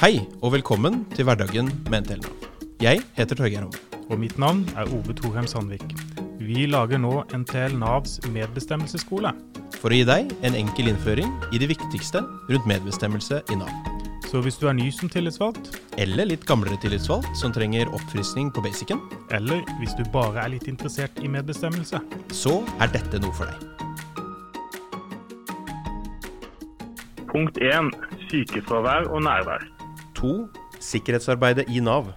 Hei og velkommen til Hverdagen med NTL Jeg heter Torgeir Homme. Og mitt navn er Ove Thorheim Sandvik. Vi lager nå NTL Navs medbestemmelsesskole. For å gi deg en enkel innføring i det viktigste rundt medbestemmelse i Nav. Så hvis du er ny som tillitsvalgt, Eller litt gamlere tillitsvalgt som trenger oppfriskning på basicen, eller hvis du bare er litt interessert i medbestemmelse, så er dette noe for deg. Punkt 1. Sykefravær og nærvær. 2. Sikkerhetsarbeidet i Nav.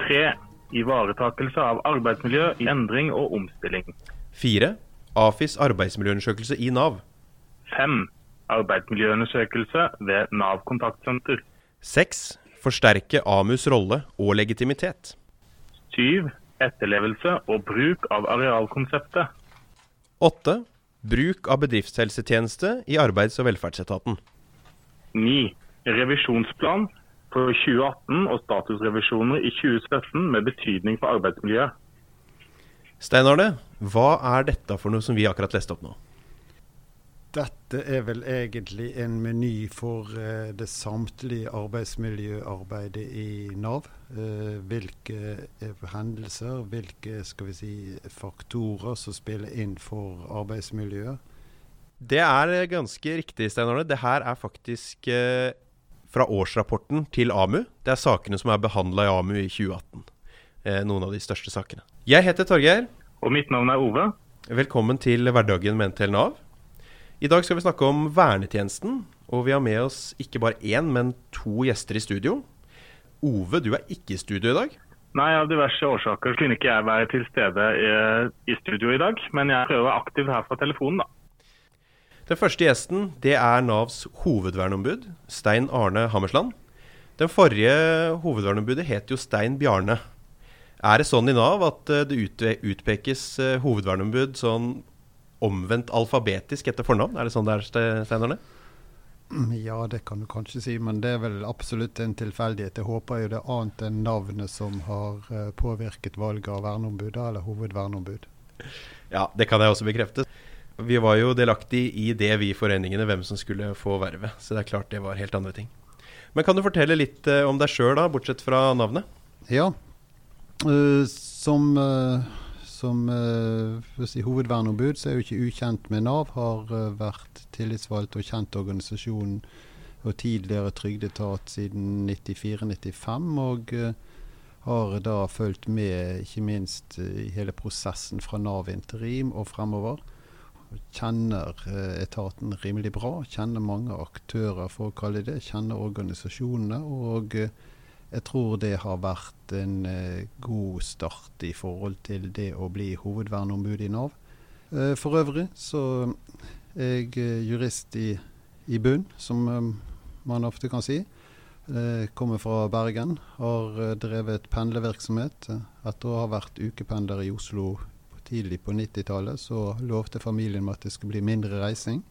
3. Ivaretakelse av arbeidsmiljø i endring og omstilling. 4. AFIs arbeidsmiljøundersøkelse i Nav. 5. Arbeidsmiljøundersøkelse ved Nav kontaktsenter. 6. Forsterke AMUs rolle og legitimitet. 7. Etterlevelse og bruk av arealkonseptet. 8. Bruk av bedriftshelsetjeneste i Arbeids- og velferdsetaten. 9. Revisjonsplan for 2018 og statusrevisjoner i 2017 med betydning for arbeidsmiljøet. Stein Arne, hva er dette for noe som vi akkurat leste opp nå? Dette er vel egentlig en meny for eh, det samtlige arbeidsmiljøarbeidet i Nav. Eh, hvilke eh, hendelser, hvilke skal vi si, faktorer som spiller inn for arbeidsmiljøet. Det er ganske riktig, Stein Arne. Det her er faktisk fra årsrapporten til AMU. Det er sakene som er behandla i AMU i 2018. Eh, noen av de største sakene. Jeg heter Torgeir. Og mitt navn er Ove. Velkommen til Hverdagen med NTL Nav. I dag skal vi snakke om vernetjenesten, og vi har med oss ikke bare én, men to gjester i studio. Ove, du er ikke i studio i dag. Nei, Av diverse årsaker kunne ikke jeg være til stede i, i studio i dag, men jeg prøver å være aktiv her fra telefonen, da. Den første gjesten det er Navs hovedverneombud, Stein Arne Hammersland. Den forrige hovedverneombudet het jo Stein Bjarne. Er det sånn i Nav at eh, det utpekes eh, hovedverneombud sånn omvendt alfabetisk etter fornavn? Er det sånn det er, Ste- Stein Arne? Ja, det kan du kanskje si, men det er vel absolutt en tilfeldighet. Jeg håper jo det er annet enn navnet som har eh, påvirket valget av verneombud, eller hovedverneombud. Ja, det kan jeg også bekrefte. Vi var jo delaktig i det, vi foreningene, hvem som skulle få vervet. Så det er klart det var helt andre ting. Men kan du fortelle litt eh, om deg sjøl, da, bortsett fra navnet? Ja, Uh, som, uh, som uh, si, hovedverneombud så er jeg jo ikke ukjent med Nav. Har uh, vært tillitsvalgt og kjent organisasjonen og tidligere trygdeetat siden 94-95. Og har da fulgt med ikke minst i hele prosessen fra Nav interim og fremover. Kjenner eh, etaten rimelig bra. Kjenner mange aktører, for å kalle det. Kjenner organisasjonene. og eh, jeg tror det har vært en eh, god start i forhold til det å bli hovedverneombud i Nav. For øvrig så er jeg jurist i, i bunn, som man ofte kan si. Jeg kommer fra Bergen. Har drevet pendlervirksomhet. Etter å ha vært ukependler i Oslo tidlig på 90-tallet, så lovte familien meg at det skulle bli mindre reising.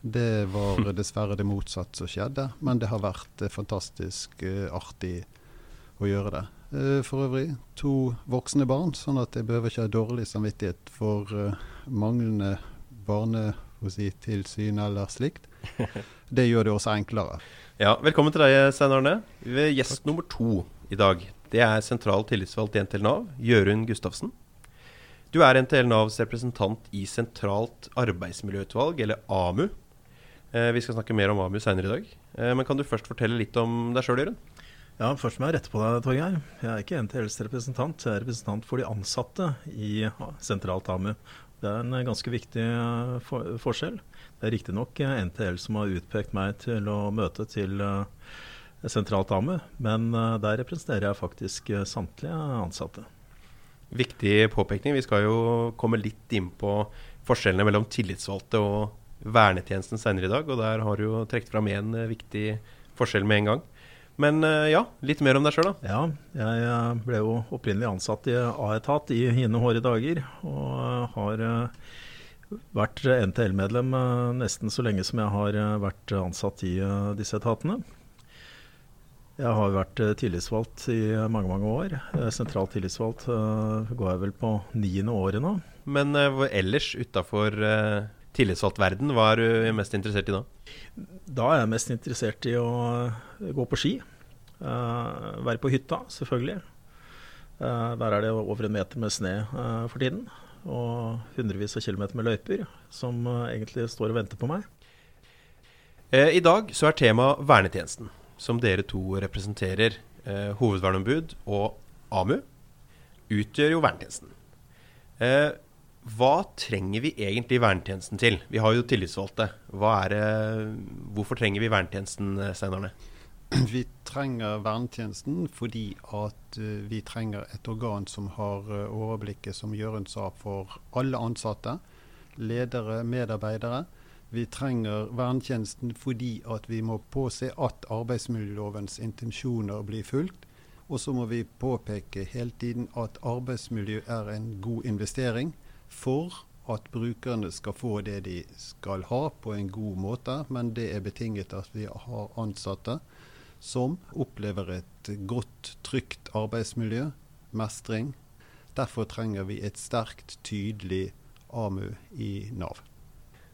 Det var dessverre det motsatte som skjedde, men det har vært eh, fantastisk eh, artig å gjøre det. Eh, for øvrig to voksne barn, sånn at jeg behøver ikke ha dårlig samvittighet for manglende barnetilsyn eller slikt. Det gjør det også enklere. Ja, Velkommen til deg, Stein Arne. Gjest nummer to i dag. Det er sentral tillitsvalgt i NTL Nav, Jørund Gustavsen. Du er NTL Navs representant i Sentralt arbeidsmiljøutvalg, eller AMU. Eh, vi skal snakke mer om AMU senere i dag. Eh, men kan du først fortelle litt om deg sjøl, Jørund? Ja, Først må jeg rette på deg, Torgeir. Jeg er ikke NTLs representant. Jeg er representant for de ansatte i sentralt AMU. Det er en ganske viktig eh, for forskjell. Det er riktignok NTL som har utpekt meg til å møte til sentralt AMU, men der representerer jeg faktisk samtlige ansatte. Viktig påpekning. Vi skal jo komme litt inn på forskjellene mellom tillitsvalgte og vernetjenesten senere i dag. Og der har du jo trukket fram én viktig forskjell med en gang. Men eh, ja, litt mer om deg sjøl, da. Ja, jeg eh, ble jo opprinnelig ansatt i A-etat i hine hårde dager, og eh, har eh, vært NTL-medlem eh, nesten så lenge som jeg har eh, vært ansatt i eh, disse etatene. Jeg har vært eh, tillitsvalgt i mange, mange år. Eh, Sentralt tillitsvalgt eh, går jeg vel på niende året nå. Men ellers utafor tillitsvalgtverden, hva er du mest interessert i da? Da er jeg mest interessert i å gå på ski. være på hytta, selvfølgelig. der er det over en meter med sne for tiden. Og hundrevis av kilometer med løyper som egentlig står og venter på meg. I dag så er tema vernetjenesten, som dere to representerer. hovedverneombud og AMU utgjør jo vernetjenesten. Eh, hva trenger vi egentlig vernetjenesten til? Vi har jo tillitsvalgte. Det, hvorfor trenger vi vernetjenesten, Steinarne? Vi trenger vernetjenesten fordi at uh, vi trenger et organ som har uh, overblikket, som Jørund sa, for alle ansatte. Ledere, medarbeidere. Vi trenger vernetjenesten fordi at vi må påse at arbeidsmiljølovens intensjoner blir fulgt. Og så må vi påpeke hele tiden at arbeidsmiljø er en god investering for at brukerne skal få det de skal ha på en god måte. Men det er betinget at vi har ansatte som opplever et godt, trygt arbeidsmiljø, mestring. Derfor trenger vi et sterkt, tydelig AMU i Nav.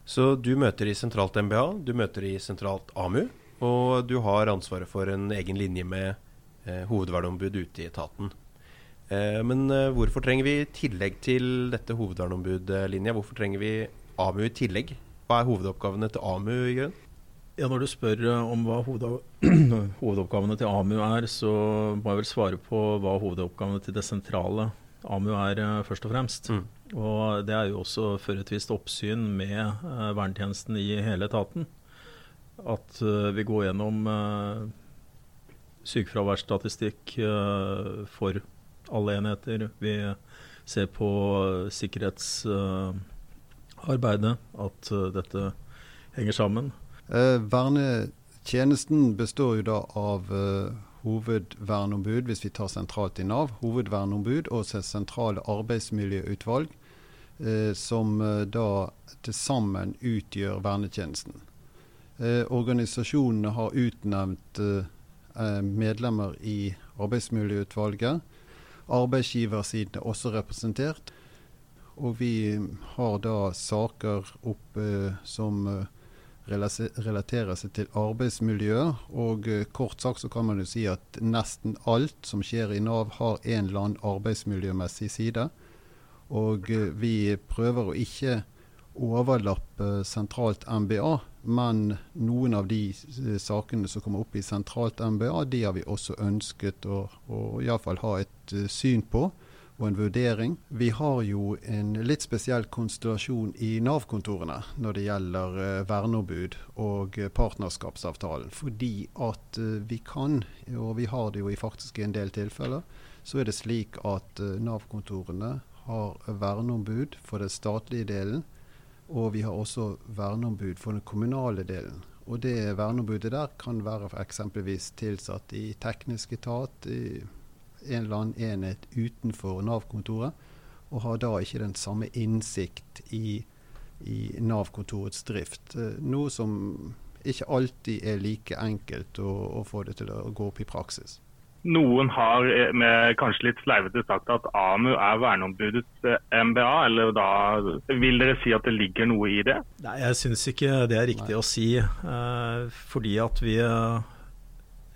Så du møter i sentralt MBA, du møter i sentralt AMU, og du har ansvaret for en egen linje med eh, hovedverneombud ute i etaten. Eh, men eh, hvorfor trenger vi i tillegg til dette hovedverneombudlinja, hvorfor trenger vi AMU i tillegg? Hva er hovedoppgavene til AMU, Jørgen? Ja, Når du spør eh, om hva hovedoppgavene til AMU er, så må jeg vel svare på hva hovedoppgavene til det sentrale AMU er, eh, først og fremst. Mm. Og Det er jo også for et visst oppsyn med uh, vernetjenesten i hele etaten. At uh, vi går gjennom uh, sykefraværsstatistikk uh, for alle enheter. Vi ser på sikkerhetsarbeidet, at uh, dette henger sammen. Eh, vernetjenesten består jo da av hovedverneombud, hvis vi tar sentralt i Nav, hovedverneombud og sentrale arbeidsmiljøutvalg, eh, som eh, da til sammen utgjør vernetjenesten. Eh, organisasjonene har utnevnt eh, Eh, medlemmer i arbeidsmiljøutvalget. Arbeidsgiversiden er også representert. Og vi har da saker som eh, relaterer seg til arbeidsmiljøet. Og eh, kort sagt så kan man jo si at nesten alt som skjer i Nav har en eller annen arbeidsmiljømessig side. Og vi prøver å ikke overlappe sentralt MBA, men noen av de eh, sakene som kommer opp i sentralt MBA, de har vi også ønsket å, å iallfall ha et syn på og en vurdering. Vi har jo en litt spesiell konstellasjon i Nav-kontorene når det gjelder uh, verneombud og uh, partnerskapsavtalen. Fordi at uh, vi kan, og vi har det jo i faktisk en del tilfeller, så er det slik at Nav-kontorene har verneombud for den statlige delen og vi har også verneombud for den kommunale delen. Og det verneombudet der kan være eksempelvis tilsatt i teknisk etat, i en eller annen enhet utenfor Nav-kontoret, og har da ikke den samme innsikt i, i Nav-kontorets drift. Eh, noe som ikke alltid er like enkelt å, å få det til å gå opp i praksis. Noen har eh, med kanskje litt sleivete sagt at AMU er verneombudets eh, MBA. eller da Vil dere si at det ligger noe i det? Nei, Jeg syns ikke det er riktig Nei. å si. Eh, fordi at vi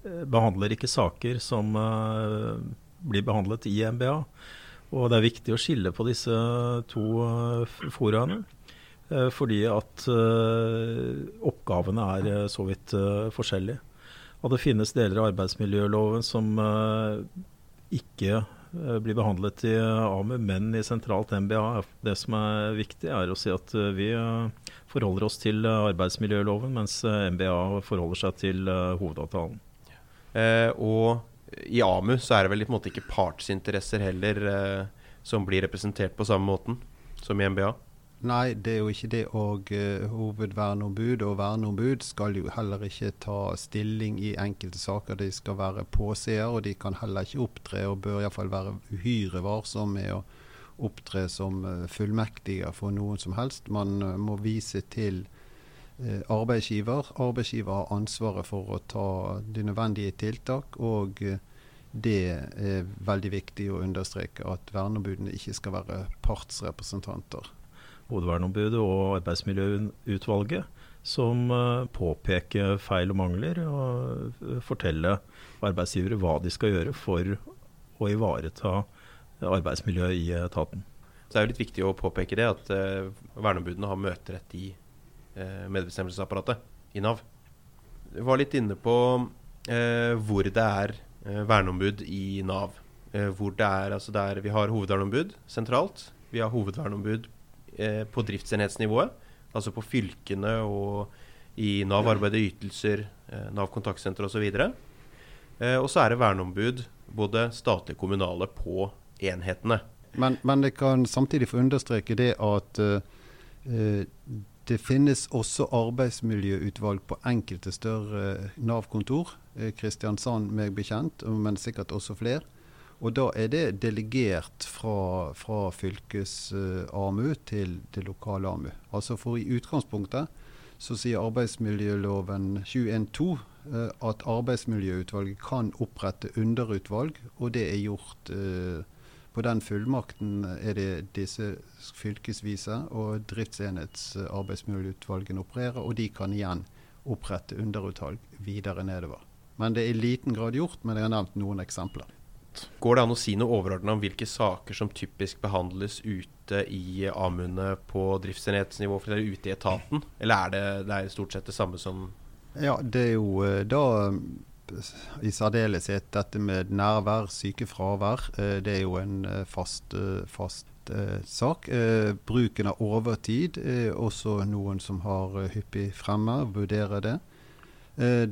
behandler ikke saker som eh, blir behandlet i MBA. Og det er viktig å skille på disse to eh, foraene. fordi at oppgavene er så vidt forskjellige. Og det finnes deler av arbeidsmiljøloven som ikke blir behandlet i AMU, men i sentralt MBA. Det som er viktig, er å si at vi forholder oss til arbeidsmiljøloven, mens MBA forholder seg til hovedavtalen. Og i AMU så er det vel på en måte ikke partsinteresser heller som blir representert på samme måten som i MBA? Nei, det er jo ikke det. Og uh, hovedverneombud og verneombud skal jo heller ikke ta stilling i enkelte saker. De skal være påseere, og de kan heller ikke opptre, og bør iallfall være uhyre varsomme med å opptre som fullmektige for noen som helst. Man må vise til arbeidsgiver. Arbeidsgiver har ansvaret for å ta de nødvendige tiltak. og det er veldig viktig å understreke at verneombudene ikke skal være partsrepresentanter hovedverneombudet og arbeidsmiljøutvalget som påpeker feil og mangler, og forteller arbeidsgivere hva de skal gjøre for å ivareta arbeidsmiljøet i etaten. Det er jo litt viktig å påpeke det, at verneombudene har møterett i medbestemmelsesapparatet i Nav. Du var litt inne på hvor det er verneombud i Nav. hvor det er, altså der Vi har hovedverneombud sentralt. Vi har hovedverneombud eh, på driftsenhetsnivået, altså på fylkene og i Nav arbeid og ytelser, eh, Nav kontaktsenter osv. Eh, og så er det verneombud, både statlige og kommunale, på enhetene. Men, men jeg kan samtidig få understreke det at uh, det finnes også arbeidsmiljøutvalg på enkelte større Nav-kontor. Kristiansand meg bekjent, men sikkert også flere. Og da er det delegert fra, fra fylkes-AMU til, det lokale AMU. Altså for i utgangspunktet så sier arbeidsmiljøloven 21-2 eh, at arbeidsmiljøutvalget kan opprette underutvalg, og det er gjort eh, på den fullmakten er det disse fylkesvise og driftsenhetsarbeidsmiljøutvalgene opererer, og de kan igjen opprette underutvalg videre nedover. Men det er i liten grad gjort, men jeg har nevnt noen eksempler. Går det an å si noe overordna om hvilke saker som typisk behandles ute i AMU-ene på driftsenhetsnivå, for det er ute i etaten? Eller er det, det er stort sett det samme som Ja, det er jo eh, da eh, i særdeleshet dette med nærvær, sykefravær. Eh, det er jo en fast, fast sak. Bruken av overtid er også noen som har hyppig fremme, vurderer det.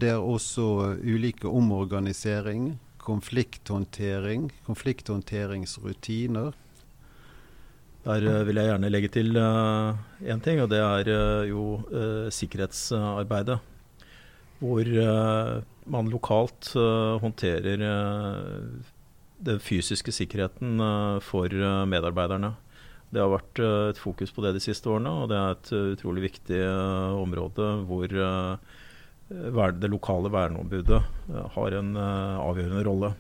Det er også ulike omorganisering konflikthåndtering, konflikthåndteringsrutiner. Der vil jeg gjerne legge til én ting, og det er jo sikkerhetsarbeidet. Hvor man lokalt håndterer den fysiske sikkerheten for medarbeiderne. Det har vært et fokus på det de siste årene, og det er et utrolig viktig område hvor Eh, det lokale verneombudet eh, har en eh, avgjørende rolle.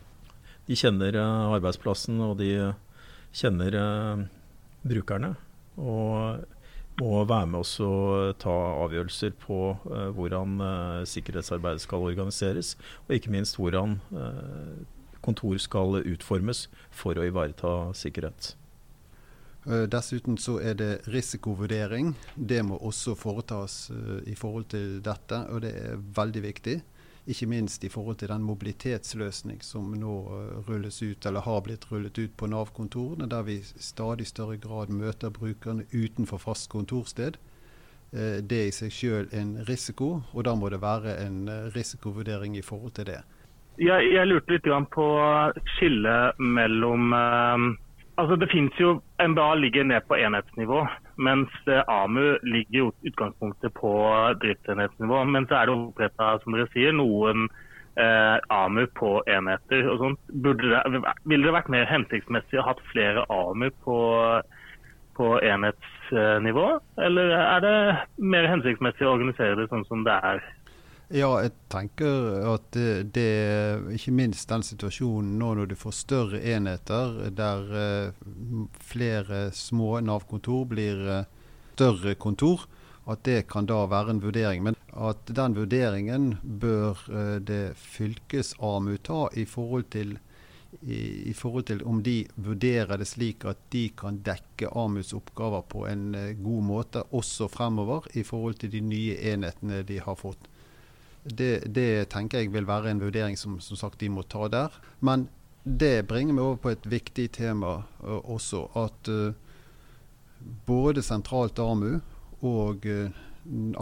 De kjenner arbeidsplassen, og de kjenner brukerne. Og må være med oss og ta avgjørelser på hvordan sikkerhetsarbeidet skal organiseres, og ikke minst hvordan kontor skal utformes for å ivareta sikkerhet. Eh, dessuten så er det risikovurdering. Det må også foretas i forhold til dette, og det er veldig viktig. Ikke minst i forhold til den mobilitetsløsning som nå uh, rulles ut, eller har blitt rullet ut på Nav-kontorene, der vi i stadig større grad møter brukerne utenfor fast kontorsted. Uh, det er i seg selv en risiko, og da må det være en risikovurdering i forhold til det. Jeg, jeg lurte litt på skillet mellom Altså Det finnes jo MBA ligger ned på enhetsnivå, mens eh, AMU ligger i utgangspunktet på driftsenhetsnivå. Men så er det oppretta, som dere sier, noen eh, AMU på enheter. og sånt. Det, ville det vært mer hensiktsmessig å ha flere AMU på, på enhetsnivå? Eller er det mer hensiktsmessig å organisere det sånn som det er ja, jeg tenker at det, det ikke minst den situasjonen nå når du får større enheter der uh, flere små Nav-kontor blir uh, større kontor, at det kan da være en vurdering. Men at den vurderingen bør uh, det fylkes-AMU ta i forhold til i, i, forhold til om de vurderer det slik at de kan dekke AMUs oppgaver på en god måte også fremover i forhold til de nye enhetene de har fått. Det, det, tenker jeg vil være en vurdering som, som sagt de må ta der. Men det bringer meg over på et viktig tema uh, også. At uh, både sentralt AMU og uh,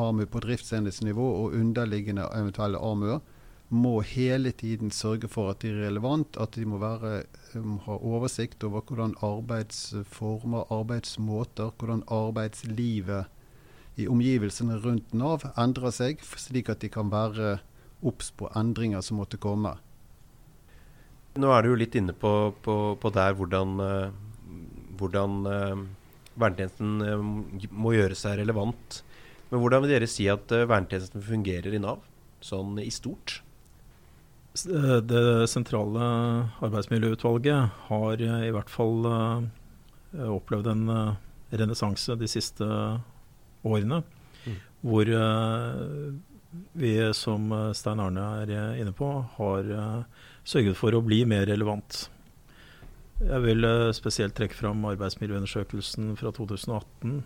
AMU på driftsenhetsnivå og underliggende eventuelle AMU-er må hele tiden sørge for at de er relevant, at de må være, um, ha oversikt over hvordan arbeidsformer, arbeidsmåter, hvordan arbeidslivet i omgivelsene rundt Nav endrer seg, slik at de kan være obs på endringer som måtte komme. Nå er du jo litt inne på, på, på der hvordan, uh, hvordan uh, vernetjenesten uh, må gjøre seg relevant. Men hvordan vil dere si at vernetjenesten fungerer i Nav, sånn i stort? Det sentrale arbeidsmiljøutvalget har i hvert fall opplevd en renessanse de siste årene. Mm. hvor vi, som Stein Arne er inne på, har sørget for å bli mer relevant. Jeg vil spesielt trekke fram arbeidsmiljøundersøkelsen fra 2018,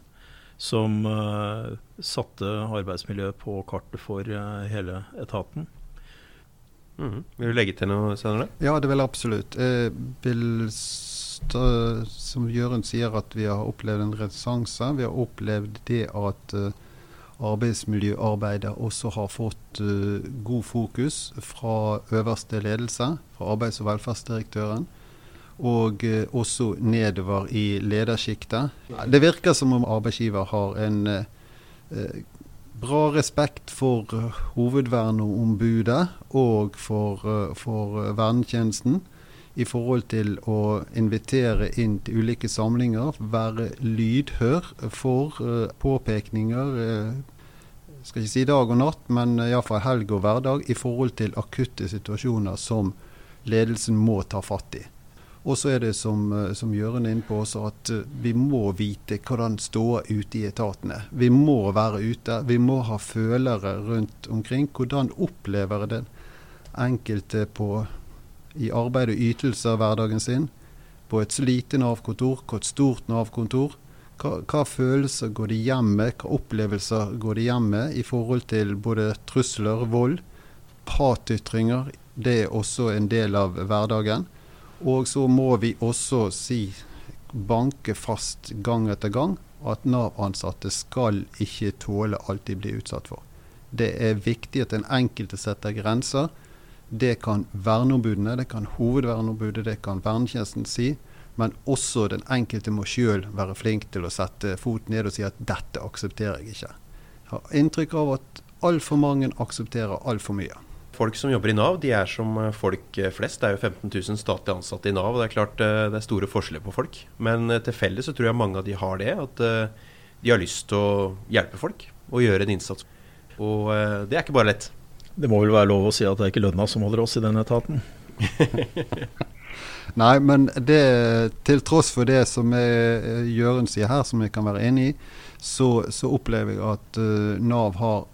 som satte arbeidsmiljøet på kartet for hele etaten. Mm. Vil du legge til noe senere? Ja, det vil jeg absolutt. Jeg vil stå, som Jørund sier, at vi har opplevd en renessanse. Vi har opplevd det at uh, arbeidsmiljøarbeidet også har fått uh, god fokus fra øverste ledelse, fra arbeids- og velferdsdirektøren. Og uh, også nedover i ledersjiktet. Det virker som om arbeidsgiver har en bra respekt for uh, hovedverneombudet og for, uh, for uh, vernetjenesten i forhold til å invitere inn til ulike samlinger, være lydhør for uh, påpekninger. Uh, skal ikke si dag og natt, men iallfall helg og hverdag i forhold til akutte situasjoner som ledelsen må ta fatt i. Og så er det som, eh, som Jørund er inne på også, at eh, vi må vite hvordan ståa ute i etatene. Vi må være ute. Vi må ha følere rundt omkring. Hvordan opplever den enkelte på, i arbeid og ytelser hverdagen sin? På et lite Nav-kontor, på et stort Nav-kontor. Hva, hva, følelser går de hjem med, hva opplevelser går de hjem med i forhold til både trusler, vold, hatytringer? Det er også en del av hverdagen. Og så må vi også si, banke fast gang etter gang, at Nav-ansatte skal ikke tåle alt de blir utsatt for. Det er viktig at den enkelte setter grenser. Det kan verneombudene, det kan hovedverneombudet, det kan vernetjenesten si. Men også den enkelte må sjøl være flink til å sette foten ned og si at 'dette aksepterer jeg ikke'. Jeg har inntrykk av at altfor mange aksepterer altfor mye. Folk som jobber i Nav, de er som eh, folk eh, flest. Det er jo 15 000 statlig ansatte i Nav. og Det er klart eh, det er store forskjeller på folk. Men til felles så tror jeg mange av de har det. At de har lyst til å hjelpe folk og gjøre en innsats. Og det er ikke bare lett. Det må vel være lov å si at det er ikke lønna som holder oss i den etaten? Nei, men det, til tross for det som Jørund sier her, som jeg kan være enig i, så, så opplever jeg at uh, Nav har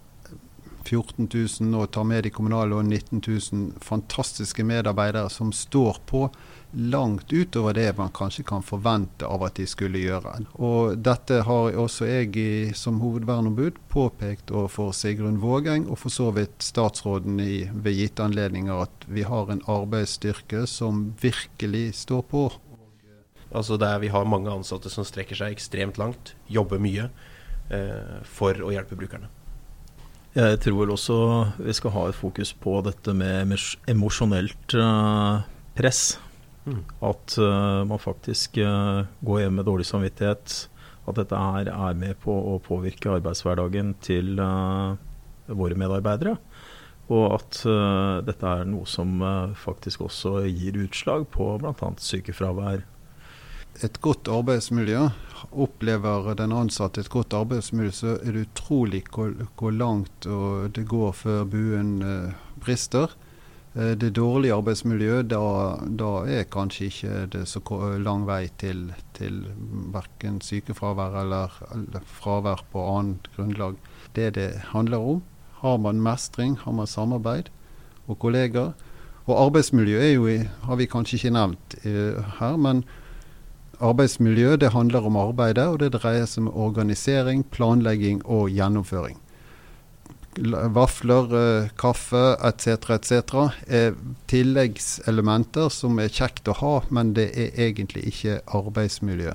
14 000 og tar med de kommunale og 19 000 fantastiske medarbeidere som står på langt utover det man kanskje kan forvente av at de skulle gjøre. Og Dette har også jeg som hovedverneombud påpekt overfor Sigrun Vågeng, og for så vidt statsråden i, ved gitte anledninger, at vi har en arbeidsstyrke som virkelig står på. Altså der Vi har mange ansatte som strekker seg ekstremt langt, jobber mye eh, for å hjelpe brukerne. Jeg tror vel også vi skal ha et fokus på dette med emosjonelt eh, press. At uh, man faktisk uh, går hjem med dårlig samvittighet. At dette er, er med på å påvirke arbeidshverdagen til våre medarbeidere. Og at dette er noe som faktisk også gir utslag på bl.a. sykefravær. Et godt arbeidsmiljø opplever den ansatte et godt arbeidsmiljø, så er det utrolig hvor, hvor langt det går før buen brister. Eh, det dårlige arbeidsmiljøet, da, da, er kanskje ikke det så lang vei til, til verken sykefravær eller, eller fravær på annet grunnlag. Det det handler om, har man mestring, har man samarbeid og kollegaer. Og arbeidsmiljø er jo, har vi kanskje ikke nevnt uh, her, men Arbeidsmiljø det handler om arbeidet, og det dreier seg om organisering, planlegging og gjennomføring. Vafler, eh, kaffe etc. etc. er tilleggselementer som er kjekt å ha, men det er egentlig ikke arbeidsmiljø.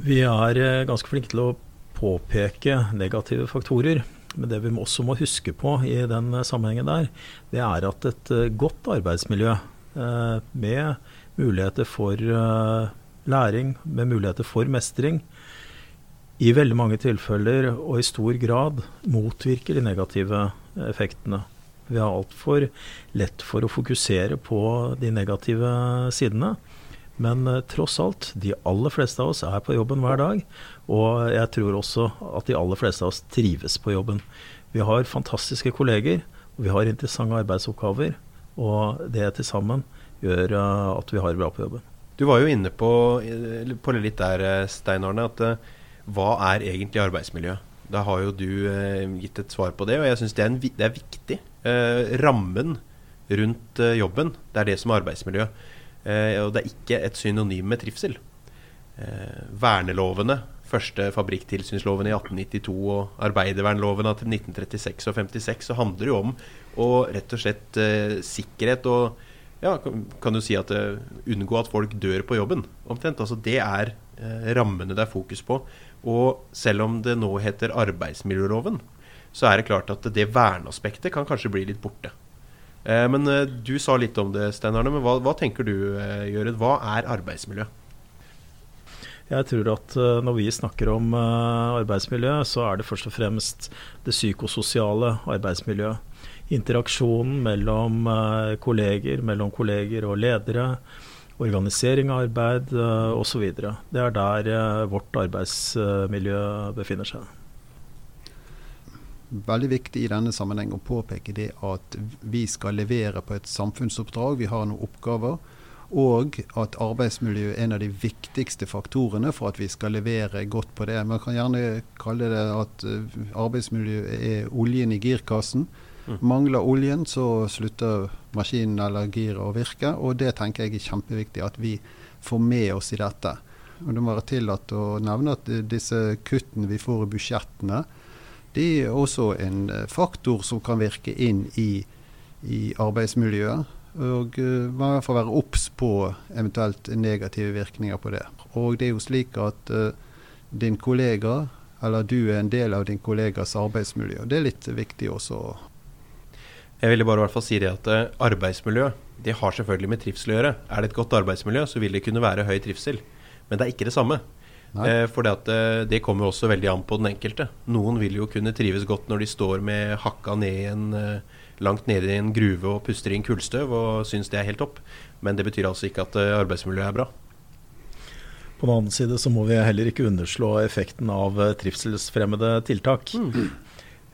Vi er eh, ganske flinke til å påpeke negative faktorer. Men det vi også må huske på i den sammenhengen der, det er at et eh, godt arbeidsmiljø med muligheter for læring med muligheter for mestring, i veldig mange tilfeller og i stor grad motvirker de negative effektene. Vi har altfor lett for å fokusere på de negative sidene. Men eh, tross alt, de aller fleste av oss er på jobben hver dag. Og jeg tror også at de aller fleste av oss trives på jobben. Vi har fantastiske kolleger, og vi har interessante arbeidsoppgaver. Og det til sammen gjør eh, at vi har det bra på jobben. Du var jo inne på, på litt der, eh, Stein Arne, at hva er egentlig arbeidsmiljø? Da har jo du eh, gitt et svar på det, og jeg syns det, det, er viktig. Eh, rammen rundt eh, jobben, det er det som er arbeidsmiljø. Eh, og det er ikke et synonym med trivsel. Eh, vernelovene, første fabrikktilsynsloven i 1892 og arbeidervernloven av 1936 og 56, så handler det jo om å rett og slett eh, sikkerhet og ja, kan, du si at unngå at folk dør på jobben, omtrent. Altså det er rammene det er fokus på. Og selv om det nå heter arbeidsmiljøloven, så er det klart at det verneaspektet kan kanskje bli litt borte. Eh, men eh, du sa litt om det, Stein Arne. Men hva, hva tenker du, Gjøret? Hva er arbeidsmiljø? Jeg tror at når vi snakker om arbeidsmiljø, så er det først og fremst det psykososiale arbeidsmiljøet. Interaksjonen mellom kolleger, mellom kolleger og ledere organisering av arbeid uh, osv. Det er der uh, vårt arbeidsmiljø befinner seg. Veldig viktig i denne sammenheng å påpeke det at vi skal levere på et samfunnsoppdrag. Vi har noen oppgaver. Og at arbeidsmiljø er en av de viktigste faktorene for at vi skal levere godt på det. Man kan gjerne kalle det at arbeidsmiljø er oljen i girkassen. Mm. Mangler oljen, så slutter maskinen eller giret å virke. Og det tenker jeg er kjempeviktig at vi får med oss i dette. Og Det må være tillatt å nevne at disse kuttene vi får i budsjettene, de er også en eh, faktor som kan virke inn i, i arbeidsmiljøet. Og uh, man hvert fall være obs på eventuelt negative virkninger på det. Og det er jo slik at uh, din kollega, eller du er en del av din kollegas arbeidsmiljø. Det er litt viktig også jeg ville bare i hvert fall si det at eh, arbeidsmiljø det har selvfølgelig med trivsel å gjøre. Er det et godt arbeidsmiljø, så vil det kunne være høy trivsel. Men det er ikke det samme. Eh, for det, eh, det kommer også veldig an på den enkelte. Noen vil jo kunne trives godt når de står med hakka ned en, eh, langt nede i en gruve og puster inn kullstøv og syns det er helt topp. Men det betyr altså ikke at arbeidsmiljøet er bra. På den annen side så må vi heller ikke underslå effekten av trivselsfremmede tiltak. Mm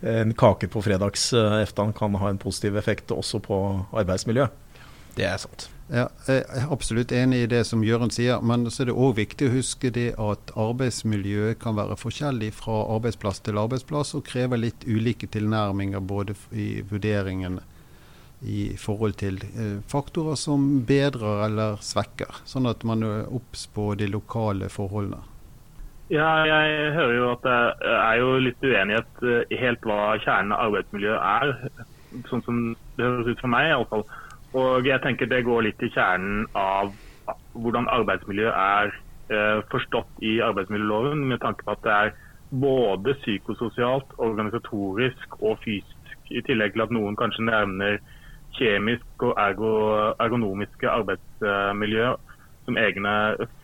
en kake på fredagseftan kan ha en positiv effekt også på arbeidsmiljøet. Det er sant. Ja, jeg er absolutt enig i det som Jørund sier, men så er det òg viktig å huske det at arbeidsmiljøet kan være forskjellig fra arbeidsplass til arbeidsplass og krever litt ulike tilnærminger både i vurderingen i forhold til eh, faktorer som bedrer eller svekker, sånn at man er obs på de lokale forholdene. Ja, jeg hører jo at det er jo litt uenighet eh, i helt hva kjernen av arbeidsmiljø er. Sånn som det høres ut for meg, iallfall. Og jeg tenker det går litt i kjernen av hvordan arbeidsmiljø er eh, forstått i arbeidsmiljøloven, med tanke på at det er både psykososialt, organisatorisk og fysisk. I tillegg til at noen kanskje nevner kjemisk og ergo, ergonomiske arbeidsmiljø som egne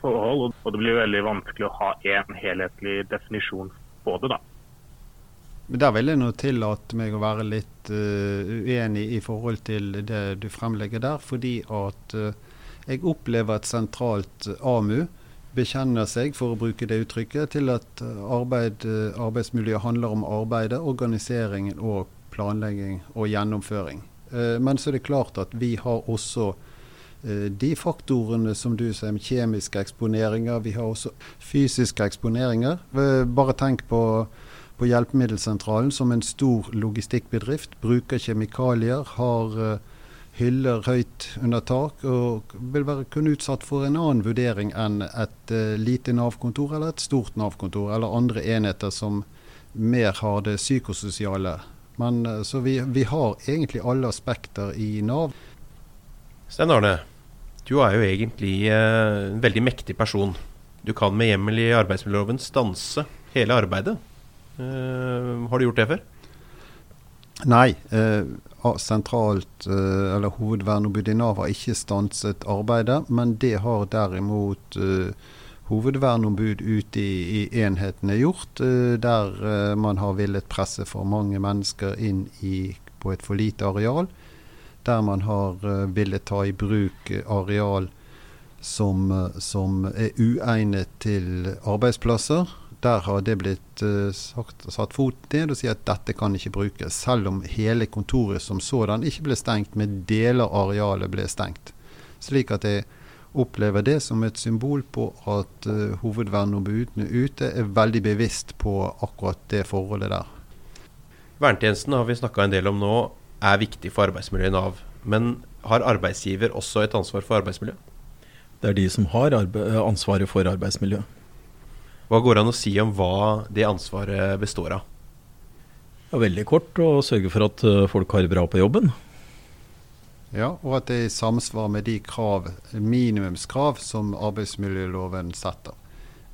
forhold. Og det blir veldig vanskelig å ha en helhetlig definisjon på det. da. Der vil jeg nå tillate meg å være litt uh, uenig i forhold til det du fremlegger der. Fordi at uh, jeg opplever et sentralt AMU bekjenner seg, for å bruke det uttrykket, til at arbeid, arbeidsmiljø handler om arbeidet, organiseringen og planlegging og gjennomføring. Uh, men så er det klart at vi har også Eh, de faktorene som du sier, med kjemiske eksponeringer. Vi har også fysiske eksponeringer. Eh, bare tenk på, på Hjelpemiddelsentralen som en stor logistikkbedrift. Bruker kjemikalier, har uh, hyller høyt under tak og vil være kun utsatt for en annen vurdering enn et lite Nav-kontor eller et stort Nav-kontor eller andre enheter som mer har det psykososiale. Men, så vi, vi har egentlig alle aspekter i Nav. Sten Arne, du er jo egentlig eh, en veldig mektig person. Du kan med hjemmel i arbeidsmiljøloven stanse hele arbeidet. Uh, har du gjort det før? Nei. Uh, sentralt, uh, eller hovedverneombudet i Nav har ikke stanset arbeidet, men det har derimot hovedverneombud ute i, i enhetene gjort, der man har villet presse for mange mennesker inn i, på et for lite areal der man har uh, villet ta i bruk areal som, uh, som, er uegnet til arbeidsplasser. Der har det blitt sagt, satt fot ned og sier at dette kan ikke brukes, selv om hele kontoret som sådan ikke ble stengt, men deler av arealet ble stengt. Slik at jeg opplever det som et symbol på at uh, hovedverneombudene ute er veldig bevisst på akkurat det forholdet der. Vernetjenesten har vi snakka en del om nå, er viktig for arbeidsmiljøet i Nav. Men har arbeidsgiver også et ansvar for arbeidsmiljø? Det er de som har ansvaret for arbeidsmiljøet. Hva går det an å si om hva det ansvaret består av? Ja, veldig kort å sørge for at eh, folk har det bra på jobben. Ja, og at det er i samsvar med de krav, minimumskrav som arbeidsmiljøloven setter.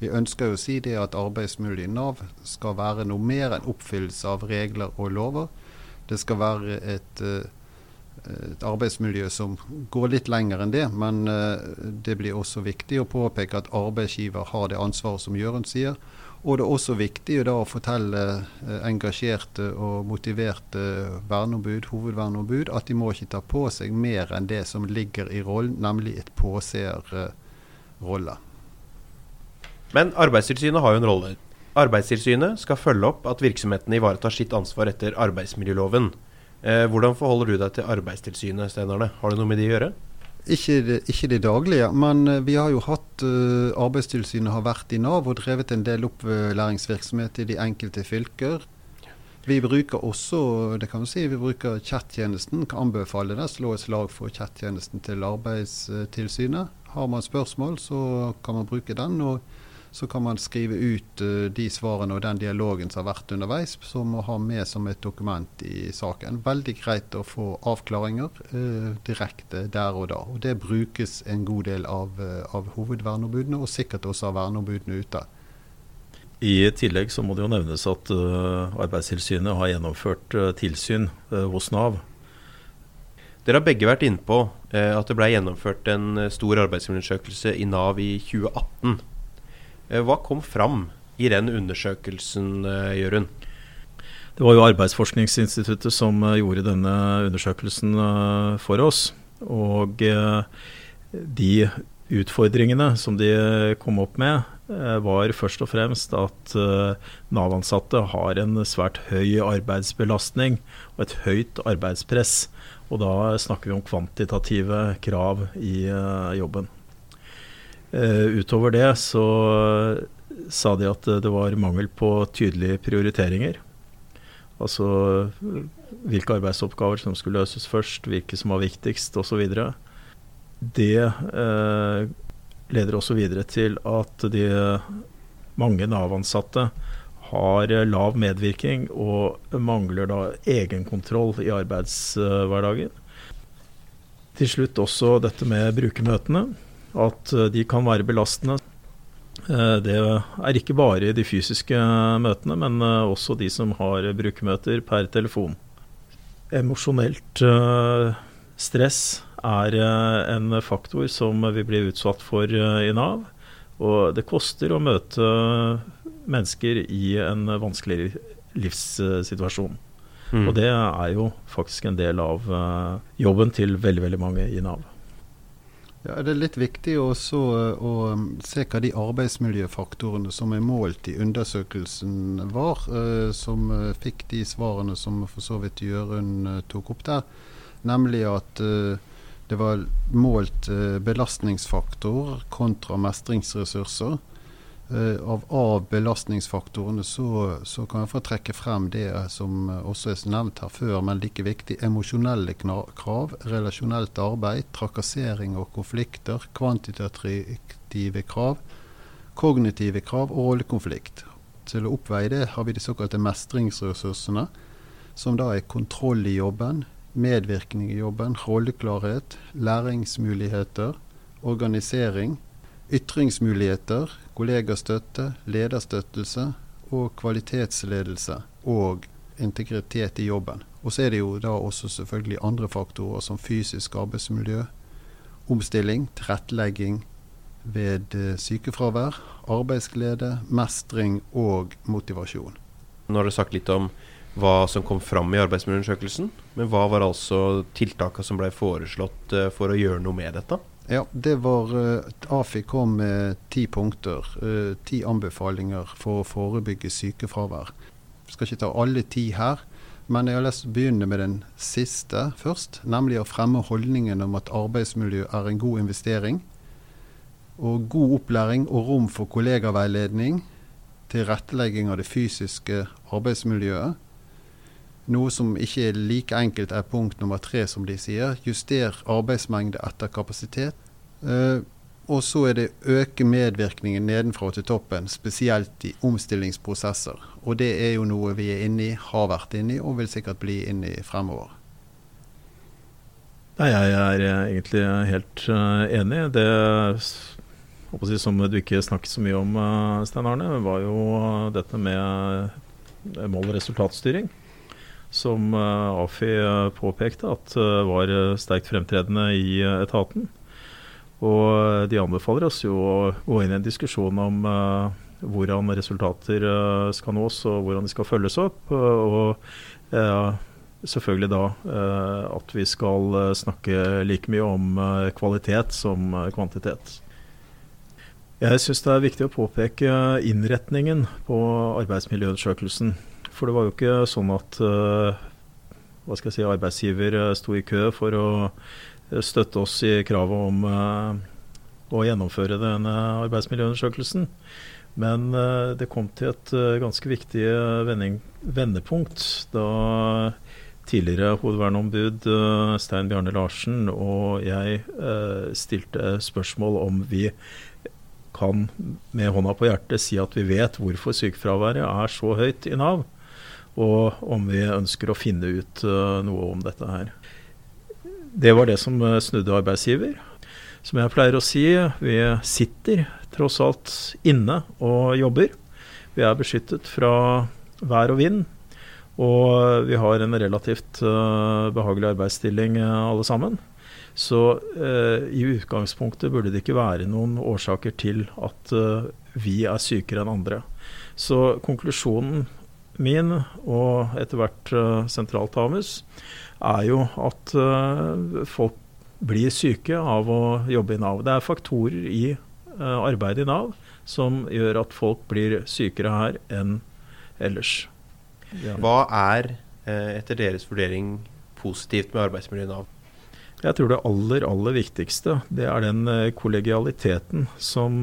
Vi ønsker jo å si det at arbeidsmiljøet i Nav skal være noe mer enn oppfyllelse av regler og lover. Det skal være et uh, et arbeidsmiljø som går litt lenger enn det. Men eh, det blir også viktig å påpeke at arbeidsgiver har det ansvaret som Jørund sier. Og det er også viktig å fortelle eh, engasjerte og motiverte verneombud, hovedverneombud, at de må ikke ta på seg mer enn det som ligger i rollen, nemlig et påseerrolle. Men Arbeidstilsynet har jo en rolle. Arbeidstilsynet skal følge opp at virksomhetene ivaretar sitt ansvar etter arbeidsmiljøloven. Eh, hvordan forholder du deg til Arbeidstilsynet, Steinarne? Har det noe med de å gjøre? Ikke det, ikke det daglige, men eh, vi har jo hatt uh, Arbeidstilsynet har vært i Nav og drevet en del opplæringsvirksomhet i de enkelte fylker. Vi bruker også det kan vi si, vi bruker chattjenesten. Kan anbefale det. Slå et slag for chattjenesten til Arbeidstilsynet. Har man spørsmål, så kan man bruke den. og så kan man skrive ut uh, de svarene og den dialogen som har vært underveis, som må ha med som et dokument i saken. Veldig greit å få avklaringer uh, direkte der og da. Og Det brukes en god del av, uh, av hovedverneombudene, og sikkert også av verneombudene ute. I tillegg så må det jo nevnes at Arbeidstilsynet har gjennomført tilsyn hos Nav. Dere har begge vært inne på at det ble gjennomført en stor arbeidsmiljøundersøkelse i Nav i 2018. Eh, hva kom fram i den undersøkelsen, eh, Jørund? Det var jo Arbeidsforskningsinstituttet som eh, gjorde denne undersøkelsen for oss. Og de utfordringene som de kom opp med, var først og fremst at Nav-ansatte har en svært høy arbeidsbelastning og et høyt arbeidspress. Og da snakker vi om kvantitative krav i jobben. Uh, utover det så sa de at det var mangel på tydelige prioriteringer. Altså hvilke arbeidsoppgaver som skulle løses først, hvilke som var viktigst osv. Det uh, leder også videre til at de mange Nav-ansatte har lav medvirkning og mangler da egenkontroll i arbeidshverdagen. Til slutt også dette med brukermøtene at eh, de kan være belastende. Eh, det er ikke bare de fysiske møtene, men eh, også de som har brukermøter per telefon. Emosjonelt stress er en faktor som vi blir utsatt for i Nav. Og det koster å møte mennesker i en vanskelig livssituasjon. Mm. Og det er jo faktisk en del av jobben til veldig, veldig mange i Nav. Ja, Det er litt viktig også eh, å um, se hva de arbeidsmiljøfaktorene som er målt i undersøkelsen var, uh, som uh, fikk de svarene som for så vidt Jørund tok opp der. Nemlig at det var målt belastningsfaktor kontra mestringsressurser. Uh, av, av, belastningsfaktorene så, så, kan jeg få trekke frem det som også er nevnt her før, men like viktig emosjonelle krav, relasjonelt arbeid, trakassering og konflikter, kvantitative krav, kognitive krav og rollekonflikt. Til å oppveie det har vi de såkalte mestringsressursene, som da er kontroll i jobben, medvirkning i jobben, rolleklarhet, læringsmuligheter, organisering, ytringsmuligheter, kollegastøtte, lederstøttelse og kvalitetsledelse og integritet i jobben. Og så er det jo da også selvfølgelig andre faktorer som fysisk arbeidsmiljø, omstilling, tilrettelegging ved eh, sykefravær, arbeidsglede, mestring og motivasjon. Nå har du sagt litt om hva som kom fram i arbeidsmiljøundersøkelsen, men hva var altså tiltakene som ble foreslått eh, for å gjøre noe med dette? Ja, det var uh, AFI kom med ti punkter, uh, ti anbefalinger for å forebygge sykefravær. Jeg skal ikke ta alle ti her, men jeg har lyst til å begynne med den siste først. Nemlig å fremme holdningen om at arbeidsmiljø er en god investering. Og god opplæring og rom for kollegaveiledning, tilrettelegging av det fysiske arbeidsmiljøet. Noe som ikke er like enkelt er punkt nummer tre, som de sier. Juster arbeidsmengde etter kapasitet. Eh, og så er det øke medvirkningen nedenfra til toppen, spesielt i omstillingsprosesser. Og det er jo noe vi er inne i, har vært inne i og vil sikkert bli inne i fremover. Nei, jeg er egentlig helt uh, enig. Det jeg, som du ikke snakket så mye om, uh, Stein Arne, var jo dette med mål- og resultatstyring. Som uh, AFI påpekte at var sterkt fremtredende i etaten. Og de anbefaler oss jo å gå inn i en diskusjon om hvordan resultater skal nås og hvordan de skal følges opp. og selvfølgelig da at vi skal snakke like mye om kvalitet som kvantitet. Jeg syns det er viktig å påpeke innretningen på arbeidsmiljøundersøkelsen. For det var jo ikke sånn at hva skal jeg si, arbeidsgiver sto i kø for å støtte oss i kravet om å gjennomføre denne arbeidsmiljøundersøkelsen. Men det kom til et ganske viktig vending, vendepunkt da tidligere hovedverneombud Stein Bjarne Larsen og jeg stilte spørsmål om vi kan med hånda på hjertet si at vi vet hvorfor sykefraværet er så høyt i Nav, og om vi ønsker å finne ut noe om dette her. Det var det som eh, snudde arbeidsgiver. Som jeg pleier å si, vi sitter tross alt inne og jobber. Vi er beskyttet fra vær og vind. Og vi har en relativt uh, behagelig arbeidsstilling alle sammen. Så uh, i utgangspunktet burde det ikke være noen årsaker til at vi er sykere enn andre. Så konklusjonen min, og etter hvert sentralt Hamus, er jo at uh, folk blir syke av å jobbe i Nav. Det er faktorer i uh, arbeidet i Nav som gjør at folk blir sykere her enn ellers. Ja. Hva er etter deres vurdering positivt med arbeidsmiljøet i Nav? Jeg tror det aller, aller viktigste det er den kollegialiteten som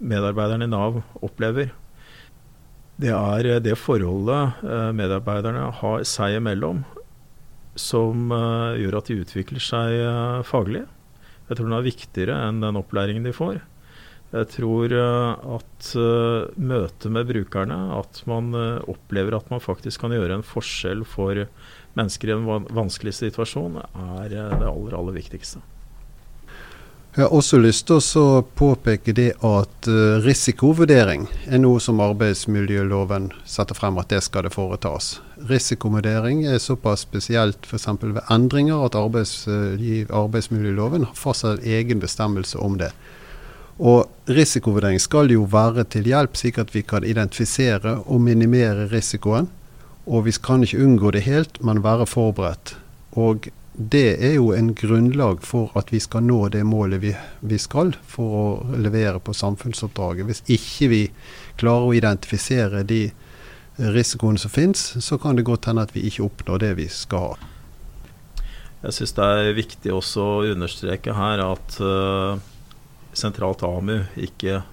medarbeiderne i Nav opplever. Det er det forholdet medarbeiderne har seg imellom som uh, gjør at de utvikler seg faglig. Jeg tror den er viktigere enn den opplæringen de får. Jeg tror at møtet med brukerne, at man opplever at man faktisk kan gjøre en forskjell for mennesker i en vanskelig situasjon, er det aller, aller viktigste. Jeg har også lyst til å påpeke det at uh, risikovurdering er noe som arbeidsmiljøloven setter frem at det skal det foretas. Risikovurdering er såpass spesielt f.eks. ved endringer at arbeids, arbeidsmiljøloven har fastsatt en egen bestemmelse om det. Og Risikovurdering skal jo være til hjelp, slik at vi kan identifisere og minimere risikoen. Og vi kan ikke unngå det helt, men være forberedt. Og det er jo en grunnlag for at vi skal nå det målet vi, vi, skal for å levere på samfunnsoppdraget. Hvis ikke vi klarer å identifisere de risikoene som finnes, så kan det godt hende at vi ikke oppnår det vi skal ha. Jeg syns det er viktig også å understreke her at uh, sentralt AMU ikke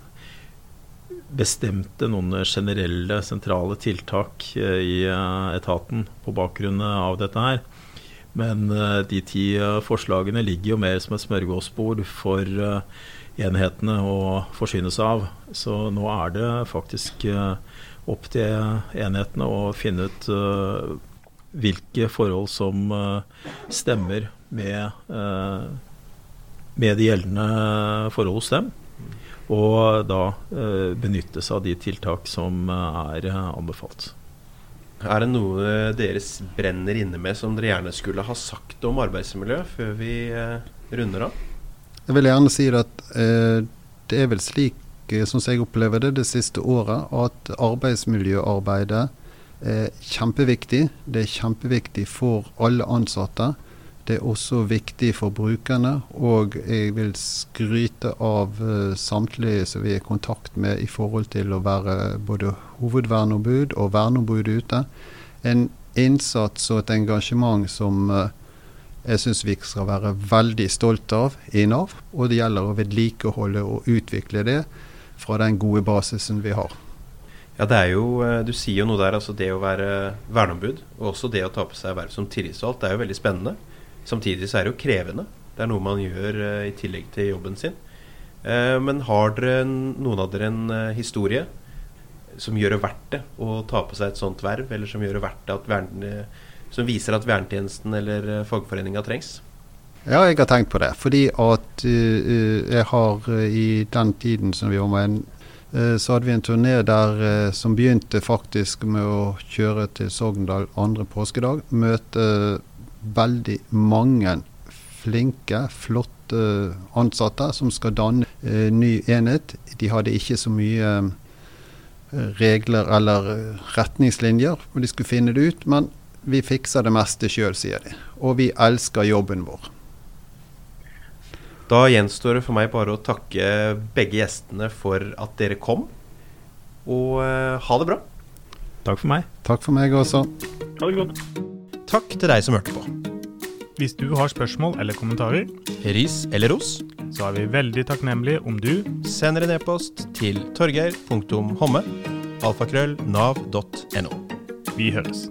bestemte noen generelle, sentrale tiltak uh, i uh, etaten på bakgrunn av dette her. Men uh, de ti uh, forslagene ligger jo mer som et smørgåsbord for uh, enhetene å forsyne seg av. Så nå er det faktisk opp til enhetene å finne ut hvilke forhold som stemmer med, med de gjeldende forhold hos dem. Og da benytte seg av de tiltak som er anbefalt. Er det noe deres brenner inne med som dere gjerne skulle ha sagt om arbeidsmiljø før vi eh, runder av? Jeg vil gjerne si at eh, det er vel slik, eh, som jeg opplever det det siste året, at arbeidsmiljøarbeidet er kjempeviktig. Det er kjempeviktig for alle ansatte. Det er også viktig for brukerne, og jeg vil skryte av uh, samtlige som vi er i kontakt med i forhold til å være både hovedverneombud og verneombud ute. En innsats og et engasjement som uh, jeg syns vi skal være veldig stolte av i Nav. Og det gjelder å vedlikeholde og utvikle det fra den gode basisen vi har. Ja, det er jo, eh, Du sier jo noe der, altså det å være verneombud og også det å ta på seg verv som tillitsvalgt, det er jo veldig spennende. Samtidig så er det jo krevende. Det er noe man gjør uh, i tillegg til jobben sin. Uh, men har dere noen av dere en uh, historie som gjør det verdt det å ta på seg et sånt verv, eller som verne, som viser at vernetjenesten eller fagforeninga trengs? Ja, jeg har tenkt på det. Fordi at jeg har i den tiden som vi var med så hadde vi en turné der som begynte faktisk med å kjøre til Sogndal andre påskedag. Møte veldig mange flinke, flotte ansatte som skal danne eh, ny enhet. De hadde ikke så mye eh, regler eller eh, retningslinjer, og de skulle finne det ut. Men vi fikser det meste sjøl, sier de. Og vi elsker jobben vår. Da gjenstår det for meg bare å takke begge gjestene for at dere kom. Og uh, ha det bra. Takk for meg. Takk for meg også. Ha det godt. Takk til deg som hørte på. Hvis du har spørsmål eller kommentarer, ris eller ros, så er vi veldig takknemlige om du sender en e-post til torgeir.homme, alfakrøll, nav.no. Vi høres.